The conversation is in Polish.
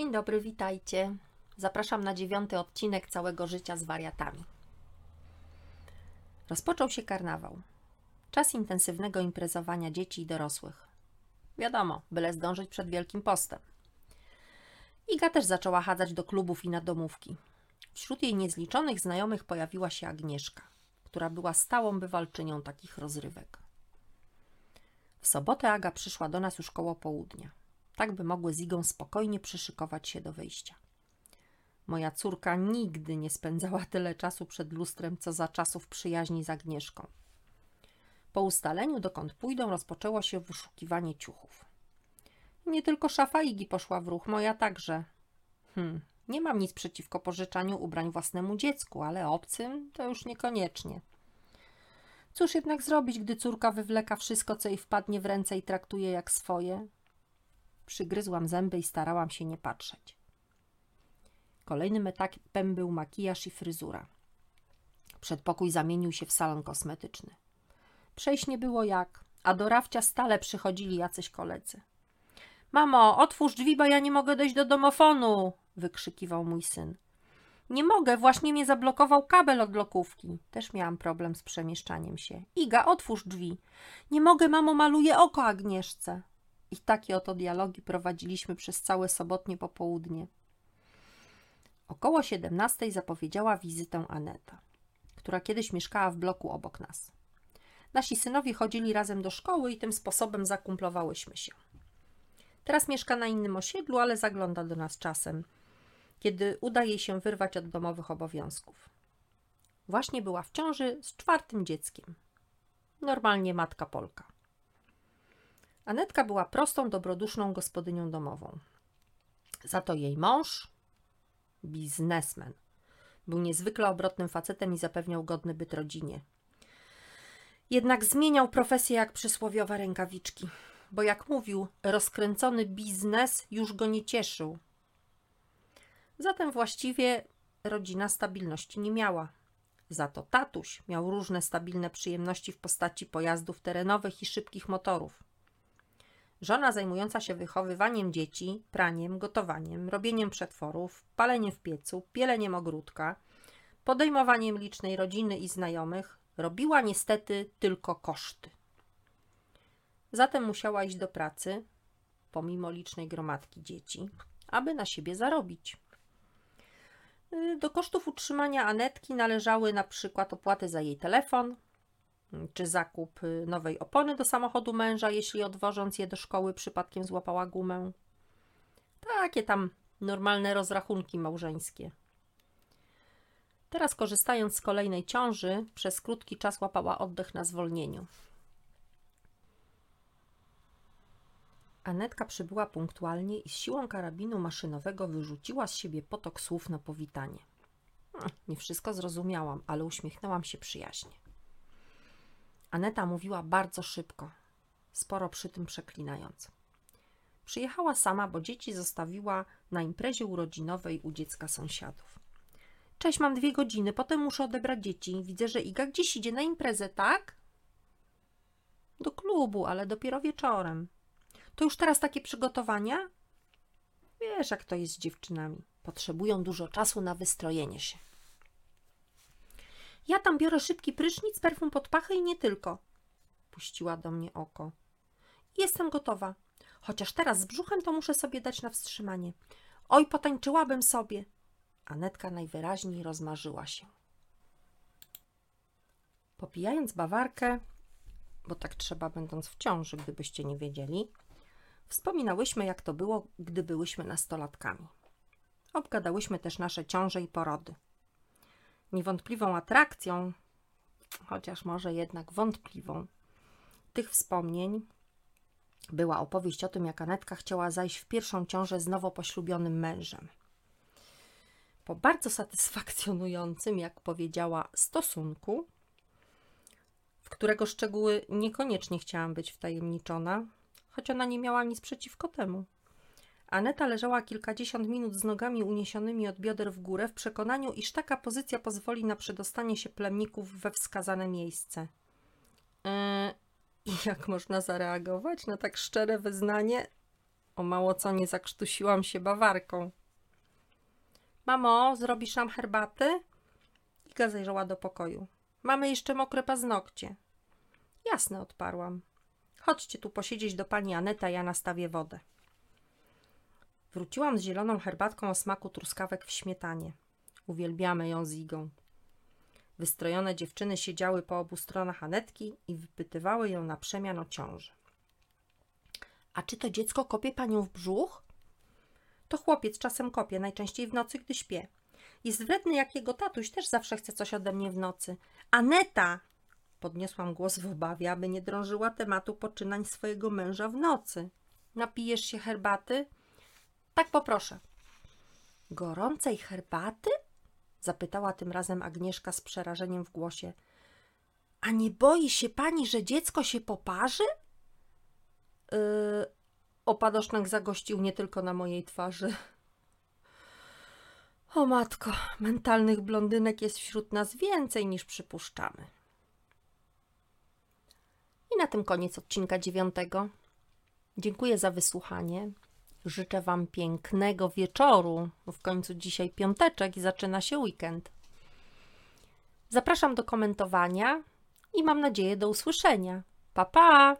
Dzień dobry, witajcie. Zapraszam na dziewiąty odcinek całego życia z wariatami. Rozpoczął się karnawał. Czas intensywnego imprezowania dzieci i dorosłych. Wiadomo, byle zdążyć przed Wielkim Postem. Iga też zaczęła chadzać do klubów i na domówki. Wśród jej niezliczonych znajomych pojawiła się Agnieszka, która była stałą bywalczynią takich rozrywek. W sobotę Aga przyszła do nas już koło południa tak by mogły z Igą spokojnie przyszykować się do wyjścia. Moja córka nigdy nie spędzała tyle czasu przed lustrem, co za czasów przyjaźni z Agnieszką. Po ustaleniu, dokąd pójdą, rozpoczęło się wyszukiwanie ciuchów. Nie tylko szafa Igi poszła w ruch, moja także. Hmm, nie mam nic przeciwko pożyczaniu ubrań własnemu dziecku, ale obcym to już niekoniecznie. Cóż jednak zrobić, gdy córka wywleka wszystko, co jej wpadnie w ręce i traktuje jak swoje? Przygryzłam zęby i starałam się nie patrzeć. Kolejnym etapem był makijaż i fryzura. Przedpokój zamienił się w salon kosmetyczny. Przejść nie było jak, a do Rawcia stale przychodzili jacyś koledzy. Mamo, otwórz drzwi, bo ja nie mogę dojść do domofonu! wykrzykiwał mój syn. Nie mogę, właśnie mnie zablokował kabel od blokówki. Też miałam problem z przemieszczaniem się. Iga, otwórz drzwi. Nie mogę, mamo, maluje oko Agnieszce. I takie oto dialogi prowadziliśmy przez całe sobotnie popołudnie. Około 17 zapowiedziała wizytę Aneta, która kiedyś mieszkała w bloku obok nas. Nasi synowie chodzili razem do szkoły i tym sposobem zakumplowałyśmy się. Teraz mieszka na innym osiedlu, ale zagląda do nas czasem, kiedy uda jej się wyrwać od domowych obowiązków. Właśnie była w ciąży z czwartym dzieckiem. Normalnie matka Polka. Anetka była prostą, dobroduszną gospodynią domową. Za to jej mąż, biznesmen, był niezwykle obrotnym facetem i zapewniał godny byt rodzinie. Jednak zmieniał profesję jak przysłowiowe rękawiczki, bo jak mówił, rozkręcony biznes już go nie cieszył. Zatem właściwie rodzina stabilności nie miała. Za to tatuś miał różne stabilne przyjemności w postaci pojazdów terenowych i szybkich motorów. Żona zajmująca się wychowywaniem dzieci, praniem, gotowaniem, robieniem przetworów, paleniem w piecu, pieleniem ogródka, podejmowaniem licznej rodziny i znajomych, robiła niestety tylko koszty. Zatem musiała iść do pracy, pomimo licznej gromadki dzieci, aby na siebie zarobić. Do kosztów utrzymania Anetki należały na przykład opłaty za jej telefon, czy zakup y, nowej opony do samochodu męża, jeśli odwożąc je do szkoły przypadkiem złapała gumę. Takie tam normalne rozrachunki małżeńskie. Teraz, korzystając z kolejnej ciąży, przez krótki czas łapała oddech na zwolnieniu. Anetka przybyła punktualnie i z siłą karabinu maszynowego wyrzuciła z siebie potok słów na powitanie. Hm, nie wszystko zrozumiałam, ale uśmiechnęłam się przyjaźnie. Aneta mówiła bardzo szybko, sporo przy tym przeklinając. Przyjechała sama, bo dzieci zostawiła na imprezie urodzinowej u dziecka sąsiadów. Cześć, mam dwie godziny, potem muszę odebrać dzieci. Widzę, że Iga gdzieś idzie na imprezę, tak? Do klubu, ale dopiero wieczorem. To już teraz takie przygotowania? Wiesz, jak to jest z dziewczynami. Potrzebują dużo czasu na wystrojenie się. Ja tam biorę szybki prysznic, perfum pod pachę i nie tylko. Puściła do mnie oko. Jestem gotowa. Chociaż teraz z brzuchem to muszę sobie dać na wstrzymanie. Oj, potańczyłabym sobie. Anetka najwyraźniej rozmarzyła się. Popijając bawarkę, bo tak trzeba będąc w ciąży, gdybyście nie wiedzieli, wspominałyśmy, jak to było, gdy byłyśmy nastolatkami. Obgadałyśmy też nasze ciąże i porody. Niewątpliwą atrakcją, chociaż może jednak wątpliwą, tych wspomnień była opowieść o tym, jak Anetka chciała zajść w pierwszą ciążę z nowo poślubionym mężem. Po bardzo satysfakcjonującym, jak powiedziała, stosunku, w którego szczegóły niekoniecznie chciałam być wtajemniczona, choć ona nie miała nic przeciwko temu. Aneta leżała kilkadziesiąt minut z nogami uniesionymi od bioder w górę, w przekonaniu, iż taka pozycja pozwoli na przedostanie się plemników we wskazane miejsce. Yy, jak można zareagować na tak szczere wyznanie? O mało co nie zakrztusiłam się bawarką. Mamo, zrobisz nam herbaty? Iga zajrzała do pokoju. Mamy jeszcze mokre paznokcie. Jasne, odparłam. Chodźcie tu posiedzieć do pani Aneta, ja nastawię wodę. Wróciłam z zieloną herbatką o smaku truskawek w śmietanie. Uwielbiamy ją z Igą. Wystrojone dziewczyny siedziały po obu stronach Anetki i wypytywały ją na przemian o ciąży. A czy to dziecko kopie panią w brzuch? To chłopiec czasem kopie, najczęściej w nocy, gdy śpię. Jest wredny jak jego tatuś, też zawsze chce coś ode mnie w nocy. Aneta! Podniosłam głos w obawie, aby nie drążyła tematu poczynań swojego męża w nocy. Napijesz się herbaty? Tak poproszę. Gorącej herbaty? Zapytała tym razem Agnieszka z przerażeniem w głosie. A nie boi się pani, że dziecko się poparzy? Yy, zagościł nie tylko na mojej twarzy. O matko, mentalnych blondynek jest wśród nas więcej niż przypuszczamy. I na tym koniec odcinka dziewiątego. Dziękuję za wysłuchanie. Życzę Wam pięknego wieczoru. W końcu dzisiaj piąteczek i zaczyna się weekend. Zapraszam do komentowania i mam nadzieję do usłyszenia. Pa pa!